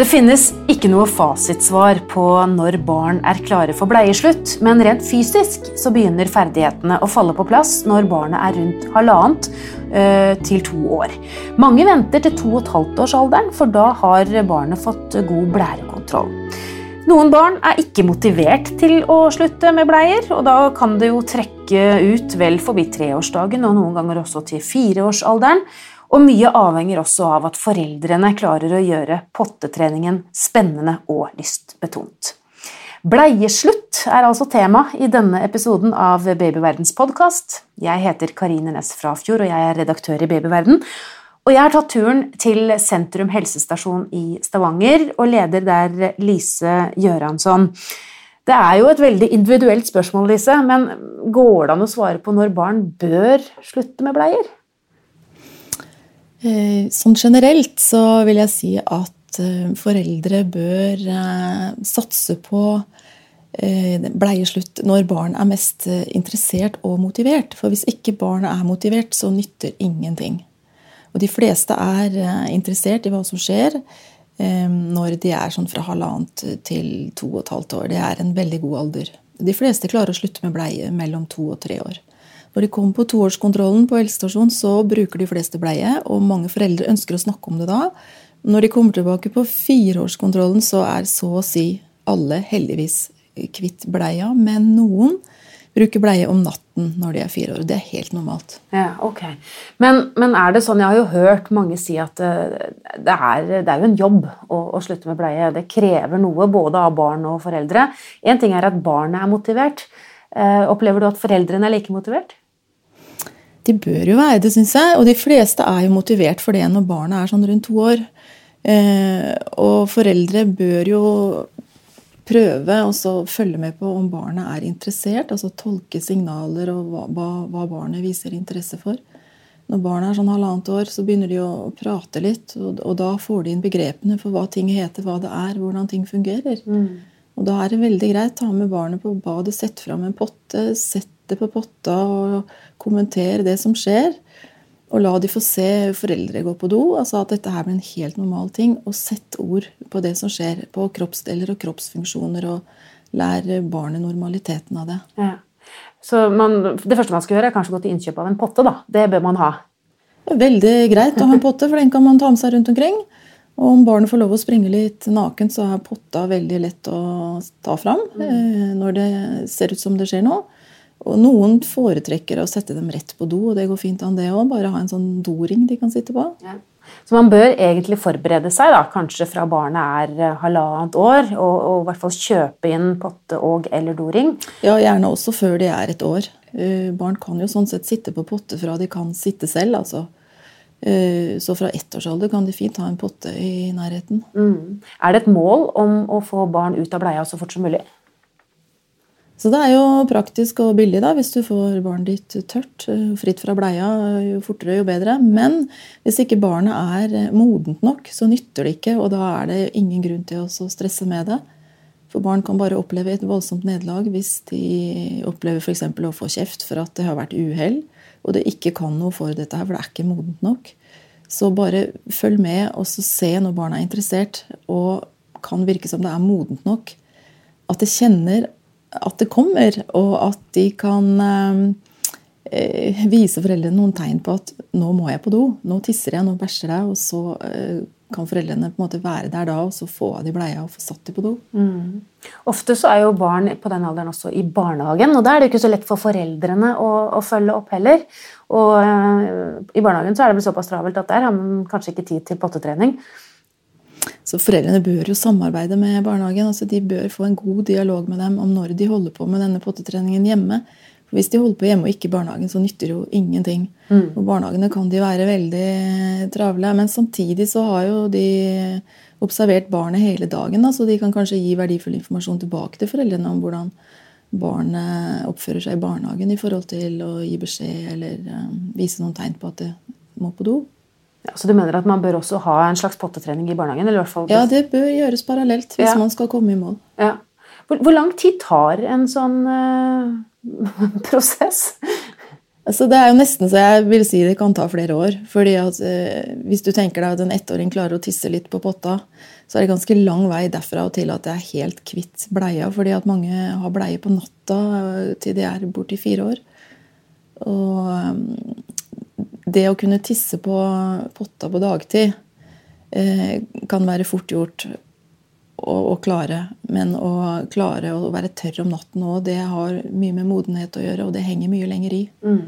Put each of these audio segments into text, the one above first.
Det finnes ikke noe fasitsvar på når barn er klare for bleieslutt, men rent fysisk så begynner ferdighetene å falle på plass når barnet er rundt halvannet øh, til to år. Mange venter til to og et halvt års alderen, for da har barnet fått god blærekontroll. Noen barn er ikke motivert til å slutte med bleier, og da kan det jo trekke ut vel forbi treårsdagen og noen ganger også til fireårsalderen. Og mye avhenger også av at foreldrene klarer å gjøre pottetreningen spennende og lystbetont. Bleieslutt er altså tema i denne episoden av Babyverdens podkast. Jeg heter Karine Næss Frafjord, og jeg er redaktør i Babyverden. Og jeg har tatt turen til Sentrum helsestasjon i Stavanger og leder der Lise Gjøransson. Det er jo et veldig individuelt spørsmål, Lise, men går det an å svare på når barn bør slutte med bleier? Eh, sånn generelt så vil jeg si at eh, foreldre bør eh, satse på bleieslutt når barn er mest interessert og motivert. For hvis ikke barnet er motivert, så nytter ingenting. Og de fleste er interessert i hva som skjer når de er sånn fra halvannet til to og et halvt år. Det er en veldig god alder. De fleste klarer å slutte med bleie mellom to og tre år. Når de kommer på toårskontrollen på helsestasjonen, så bruker de fleste bleie, og mange foreldre ønsker å snakke om det da. Når de kommer tilbake på fireårskontrollen, så er så å si alle heldigvis kvitt bleia, men noen bruker bleie om natten når de er fire år. Det er helt normalt. Ja, ok. Men, men, er det sånn, jeg har jo hørt mange si at eh, det er, det er jo en jobb å, å, slutte med bleie. Det krever noe både av barn og foreldre. Én ting er at barnet er motivert. Eh, opplever du at foreldrene er like motivert? De bør jo være det, syns jeg. Og de fleste er jo motivert for det når barnet er sånn rundt to år. Eh, og foreldre bør jo prøve å følge med på om barnet er interessert. Altså tolke signaler og hva, hva, barnet viser interesse for. Når barnet er sånn halvannet år, så begynner de å prate litt. Og, og, da får de inn begrepene for hva ting heter, hva det er, hvordan ting fungerer. Mm. Og da er det veldig greit å ta med barnet på badet, sette fram en potte, sette på potta og kommentere det som skjer. Og la de få se foreldre gå på do. altså At dette her blir en helt normal ting. Og sett ord på det som skjer. På kroppsdeler og kroppsfunksjoner. Og lær barnet normaliteten av det. Ja. Så man, Det første man skal gjøre, er kanskje gå til innkjøp av en potte. da. Det bør man ha. Veldig greit å ha en potte, for den kan man ta med seg rundt omkring. Og om barnet får lov å springe litt nakent, så er potta veldig lett å ta fram mm. Eh, når det ser ut som det skjer noe. Og noen foretrekker å sette dem rett på do, og det går fint an det òg. Bare ha en sånn doring de kan sitte på. Ja. Så man bør egentlig forberede seg, da, kanskje fra barnet er eh, halvannet år, og, og, i hvert fall kjøpe inn potte og eller doring? Ja, gjerne også før de er et år. Uh, barn kan jo sånn sett sitte på potte fra de kan sitte selv. altså. Eh, så fra ettårsalder kan de fint ha en potte i nærheten. Mm. Er det et mål om å få barn ut av bleia så fort som mulig? Så det er jo praktisk og billig da, hvis du får barnet ditt tørt, eh, fritt fra bleia. Jo fortere, jo bedre. Men hvis ikke barnet er eh, modent nok, så nytter det ikke. Og da er det ingen grunn til å stresse med det. For barn kan bare oppleve et voldsomt nederlag hvis de opplever f.eks. å få kjeft for at det har vært uhell, og det ikke kan noe for dette her, for det er ikke modent nok. Så bare følg med og så se når barna er interessert, og kan virke som det er modent nok. At det kjenner at det kommer, og at de kan eh, vise foreldrene noen tegn på at 'nå må jeg på do', 'nå tisser jeg', 'nå bæsjer jeg'. Og så eh, kan foreldrene på en måte være der da og så få av de bleia og få satt de på do. Mm. Ofte så er jo barn på den alderen også i barnehagen, og da er det ikke så lett for foreldrene å, å følge opp heller. Og uh, i barnehagen så er det vel såpass travelt at der har man kanskje ikke tid til pottetrening. Så foreldrene bør jo samarbeide med barnehagen. altså De bør få en god dialog med dem om når de holder på med denne pottetreningen hjemme. For Hvis de holder på hjemme og ikke i barnehagen, så nytter jo ingenting. Mm. Og barnehagene kan de være veldig travle, men samtidig så har jo de observert barnet hele dagen. Da, så de kan kanskje gi verdifull informasjon tilbake til foreldrene om hvordan barnet oppfører seg i barnehagen i forhold til å gi beskjed eller um, vise noen tegn på at det må på do. Ja, så du mener at man bør også ha en slags pottetrening i barnehagen? eller i hvert fall... Ja, det bør gjøres parallelt hvis ja. man skal komme i mål. Ja. Hvor, hvor, lang tid tar en sånn uh, prosess? Altså, det er jo nesten så jeg vil si det kan ta flere år. fordi at eh, Hvis du tenker deg at en ettåring klarer å tisse litt på potta, så er det ganske lang vei derfra og til at det er helt kvitt bleia. fordi at mange har bleie på natta eh, til de er borti fire år. Og det å kunne tisse på potta på dagtid eh, kan være fort gjort å, å, klare. Men å klare å være tørr om natten òg, det har mye med modenhet å gjøre, og det henger mye lenger i. Mm.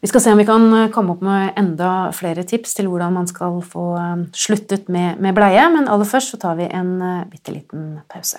Vi skal se om vi kan eh, komme opp med enda flere tips til hvordan man skal få eh, sluttet med, med bleie, men aller først så tar vi en uh, bitte liten pause.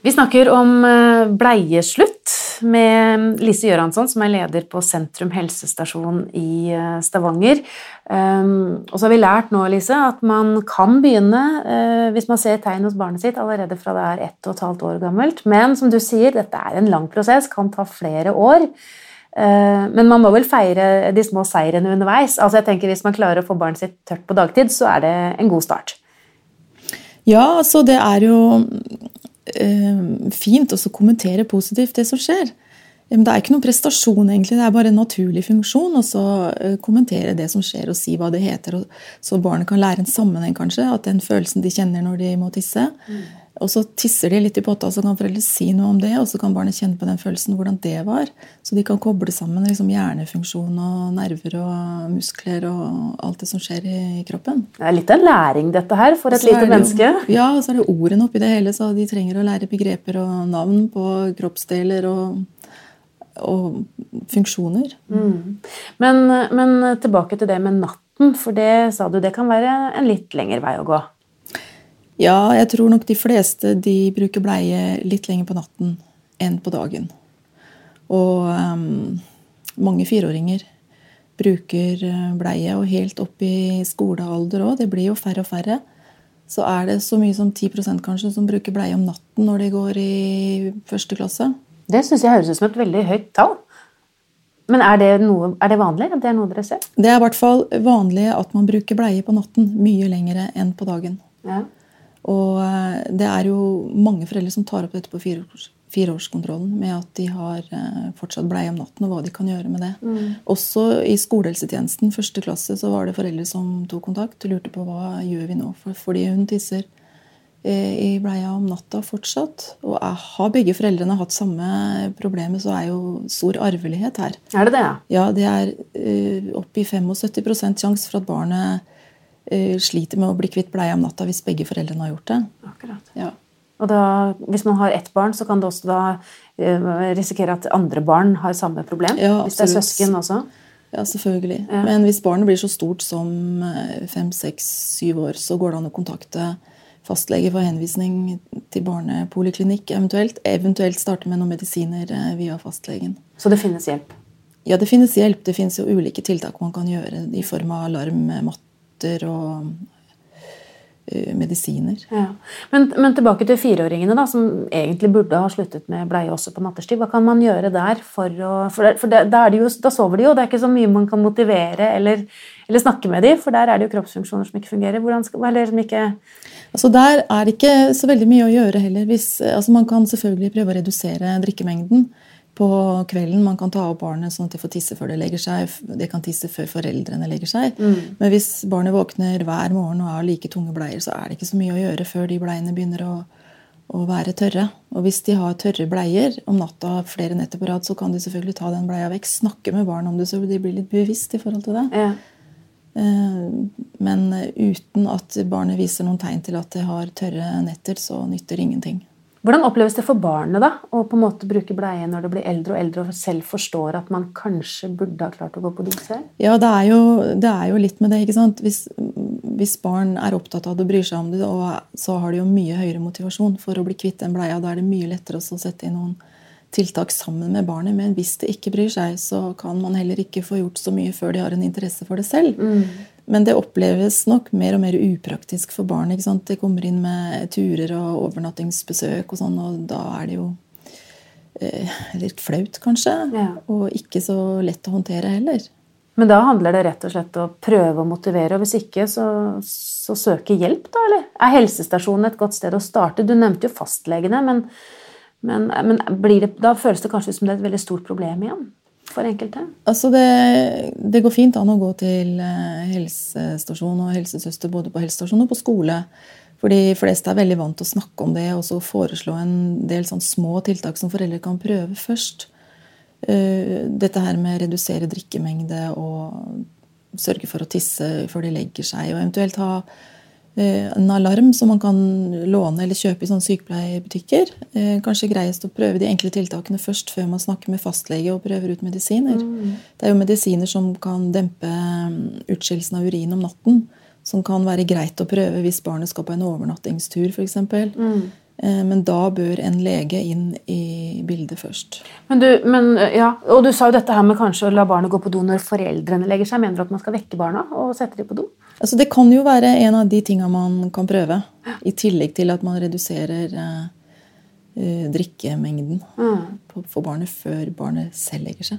Vi snakker om eh, bleieslutt med Lise Gjøransson, som er leder på Sentrum helsestasjon i eh, Stavanger. Ehm, og så har vi lært nå, Lise, at man kan begynne eh, hvis man ser tegn hos barnet sitt allerede fra det er ett og et halvt år gammelt. Men som du sier, dette er en lang prosess, kan ta flere år. Men man må vel feire de små seirene underveis. Altså jeg tenker Hvis man klarer å få barnet sitt tørt på dagtid, så er det en god start. Ja, altså det er jo fint å kommentere positivt det som skjer. Men det er ikke noen prestasjon, egentlig. Det er bare en naturlig funksjon. Og så eh, kommentere det som skjer, og si hva det heter. så barnet kan lære en sammenheng, kanskje. At den følelsen de kjenner når de må tisse. Mm. Og så tisser de litt i potta, så kan foreldre si noe om det. Og så kan barnet kjenne på den følelsen, hvordan det var. Så de kan koble sammen liksom, hjernefunksjon og nerver og muskler og alt det som skjer i, kroppen. Det er litt av læring, dette her, for et lite menneske. ja, og så er det ordene oppi det hele, så de trenger å lære begreper og navn på kroppsdeler og og funksjoner. Mm. Men, men tilbake til det med natten, for det sa du det kan være en litt lengre vei å gå? Ja, jeg tror nok de fleste de bruker bleie litt lenger på natten enn på dagen. Og um, mange fireåringer bruker eh, bleie, og helt opp i skolealder òg. Det blir jo færre og færre. Så er det så mye som 10% kanskje som bruker bleie om natten når de går i første klasse. Det syns jeg høres ut som et veldig høyt tall. Men er det, noe, er det vanlig? Det er noe dere ser? Det er i hvert fall vanlig at man bruker bleie på natten mye lenger enn på dagen. Ja. Og eh, det er jo mange foreldre som tar opp dette på fireårskontrollen med at de har eh, fortsatt bleie om natten, og hva de kan gjøre med det. Mm. Også i skolehelsetjenesten, første klasse, så var det foreldre som tok kontakt og lurte på hva gjør vi nå. For, fordi hun tisser eh, i bleia om natta fortsatt. Og har begge foreldrene hatt samme problemet, så er jo stor arvelighet her. Er det det? Ja, det er uh, opp i 75 sjanse for at barnet sliter med å bli kvitt bleie om natta hvis begge foreldrene har gjort det. Akkurat. Ja. Og da, Hvis man har ett barn, så kan det også da uh, risikere at andre barn har samme problem? Ja, hvis det er søsken også? Ja, selvfølgelig. Ja. Men hvis barnet blir så stort som eh, fem, seks, syv år, så går det an å kontakte fastlege for henvisning til barnepoliklinikk eventuelt. Eventuelt starte med noen medisiner via fastlegen. Så det finnes hjelp? Ja, det finnes hjelp. Det finnes jo ulike tiltak man kan gjøre i form av alarm, matte sprøyter og uh, medisiner. Ja. Men, men, tilbake til fireåringene, da, som egentlig burde ha sluttet med bleie også på nattestid. Hva kan man gjøre der for å For, for det, da, jo, da, sover de jo, det er ikke så mye man kan motivere eller, eller, snakke med dem, for der er det jo kroppsfunksjoner som ikke fungerer. Skal, eller som ikke Altså Der er det ikke så veldig mye å gjøre heller. Hvis, altså man kan selvfølgelig prøve å redusere drikkemengden på kvelden. Man kan ta opp barnet sånn at de får tisse før det legger seg. De kan tisse før foreldrene legger seg. Mm. Men hvis barnet våkner hver morgen og har like tunge bleier, så er det ikke så mye å gjøre før de bleiene begynner å, å være tørre. Og hvis de har tørre bleier om natta flere netter på rad, så kan de selvfølgelig ta den bleia vekk. Snakke med barn om det, så de blir litt bevisst i forhold til det. Ja. Eh, men uten at barnet viser noen tegn til at det har tørre netter, så nytter ingenting. Hvordan oppleves det for barnet da, å på en måte bruke bleie når det blir eldre og eldre og selv forstår at man kanskje burde ha klart å gå på do selv? Ja, det er, jo, det er, jo, litt med det. ikke sant? Hvis, hvis, barn er opptatt av det og bryr seg om det, så har de jo mye høyere motivasjon for å bli kvitt den bleia. Da er det mye lettere å sette inn noen tiltak sammen med barnet. Men hvis det ikke bryr seg, så kan man heller ikke få gjort så mye før de har en interesse for det selv. Mm. Men det oppleves nok mer og mer upraktisk for barn. ikke sant? De kommer inn med turer og overnattingsbesøk, og sånn, og da er det jo eh, litt flaut, kanskje. Ja. Og ikke så lett å håndtere heller. Men da handler det rett og slett om å prøve å motivere, og hvis ikke, så, så søke hjelp, da, eller? Er helsestasjonen et godt sted å starte? Du nevnte jo fastlegene, men, men, men blir det, da føles det kanskje som det er et veldig stort problem igjen? For enkelte? Altså det, det går fint an å gå til eh, helsestasjon og helsesøster både på helsestasjon og på skole. For de fleste er veldig vant til å snakke om det og så foreslå en del sånn små tiltak som foreldre kan prøve først. Eh, dette her med redusere drikkemengde og sørge for å tisse før de legger seg. Og eventuelt ha en alarm som man kan låne eller kjøpe i sånne sykepleiebutikker. Eh, kanskje greiest å prøve de enkle tiltakene først før man snakker med fastlege og prøver ut medisiner. Det er jo medisiner som kan dempe mm, utskillelsen av urin om natten. Som kan være greit å prøve hvis barnet skal på en overnattingstur f.eks. Mm. Men da bør en lege inn i bildet først. Men du, men, ja, og du sa jo dette her med kanskje å la barnet gå på do når foreldrene legger seg. Mener du at man skal vekke barna og sette dem på do? Altså, det kan jo være en av de tinga man kan prøve. I tillegg til at man reduserer eh, eh, drikkemengden Mm. på- for barnet før barnet selv legger seg.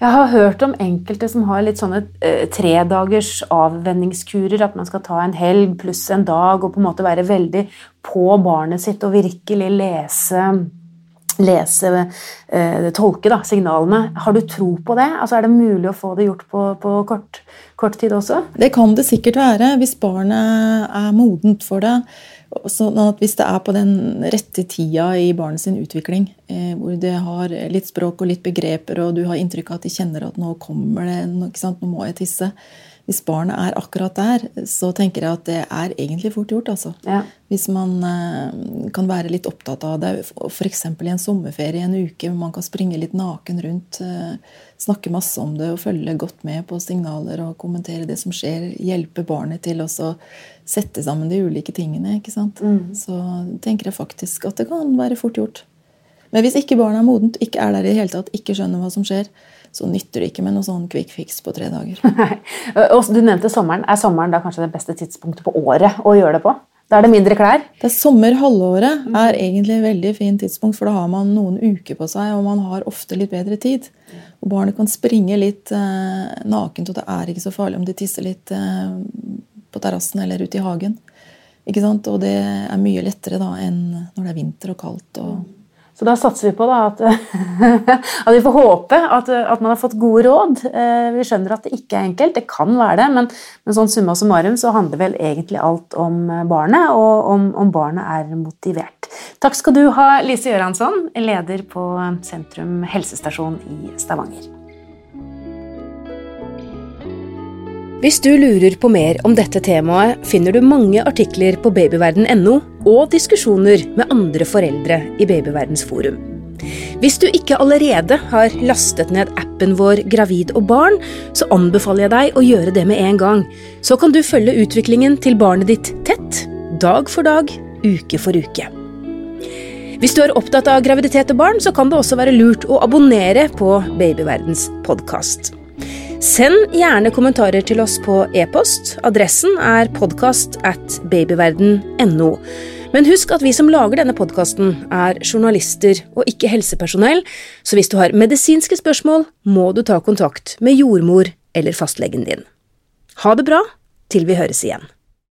Jeg har hørt om enkelte som har litt sånne eh, tredagers avvenningskurer. At man skal ta en helg pluss en dag og på en måte være veldig på barnet sitt og virkelig lese lese, eh, tolke da, signalene. Har du tro på det? Altså, er det mulig å få det gjort på, på kort, kort tid også? Det kan det sikkert være hvis barnet er modent for det. Sånn at Hvis det er på den rette tida i barnets utvikling, eh, hvor det har litt språk og litt begreper, og du har inntrykk av at de kjenner at nå kommer det, nå må jeg tisse. Hvis barnet er akkurat der, så tenker jeg at det er egentlig fort gjort. altså. Ja. Hvis man eh, kan være litt opptatt av det, f.eks. i en sommerferie en uke, hvor man kan springe litt naken rundt, eh, snakke masse om det og følge godt med på signaler og kommentere det som skjer, hjelpe barnet til å sette sammen de ulike tingene, ikke sant? så tenker jeg faktisk at det kan være fort gjort. Men hvis ikke barnet er modent, ikke er der i det hele tatt, ikke skjønner hva som skjer, så nytter det ikke med noe sånn quick fix på tre dager. Du nevnte sommeren. Er sommeren da kanskje det beste tidspunktet på året å gjøre det på? Da er det mindre klær? Det er Sommer-halvåret er egentlig et veldig fint tidspunkt, for da har man noen uker på seg, og man har ofte litt bedre tid. Og barnet kan springe litt eh, nakent, og det er ikke så farlig om de tisser litt eh, på terrassen eller ute i hagen. Ikke sant? Og det er mye lettere da enn når det er vinter og kaldt. og... Så da satser vi på at, at vi får håpe at, at, man har fått gode råd. Eh, Vi skjønner at det ikke er enkelt, det kan være det, men, men sånn summa summarum så handler vel egentlig alt om barnet, og om, om barnet er motivert. Takk skal du ha, Lise Gjøransson, leder på Sentrum helsestasjon i Stavanger. Hvis du lurer på mer om dette temaet, finner du mange artikler på babyverden.no og diskusjoner med andre foreldre i Babyverdens forum. Hvis du ikke allerede har lastet ned appen vår Gravid og barn, så anbefaler jeg deg å gjøre det med en gang. Så kan du følge utviklingen til barnet ditt tett, dag for dag, uke for uke. Hvis du er opptatt av graviditet og barn, så kan det også være lurt å abonnere på Babyverdens podkast. Send gjerne kommentarer til oss på e-post. Adressen er podkast at babyverden.no. Men husk at vi som lager denne podkasten, er journalister og ikke helsepersonell, så hvis du har medisinske spørsmål, må du ta kontakt med jordmor eller fastlegen din. Ha det bra til vi høres igjen.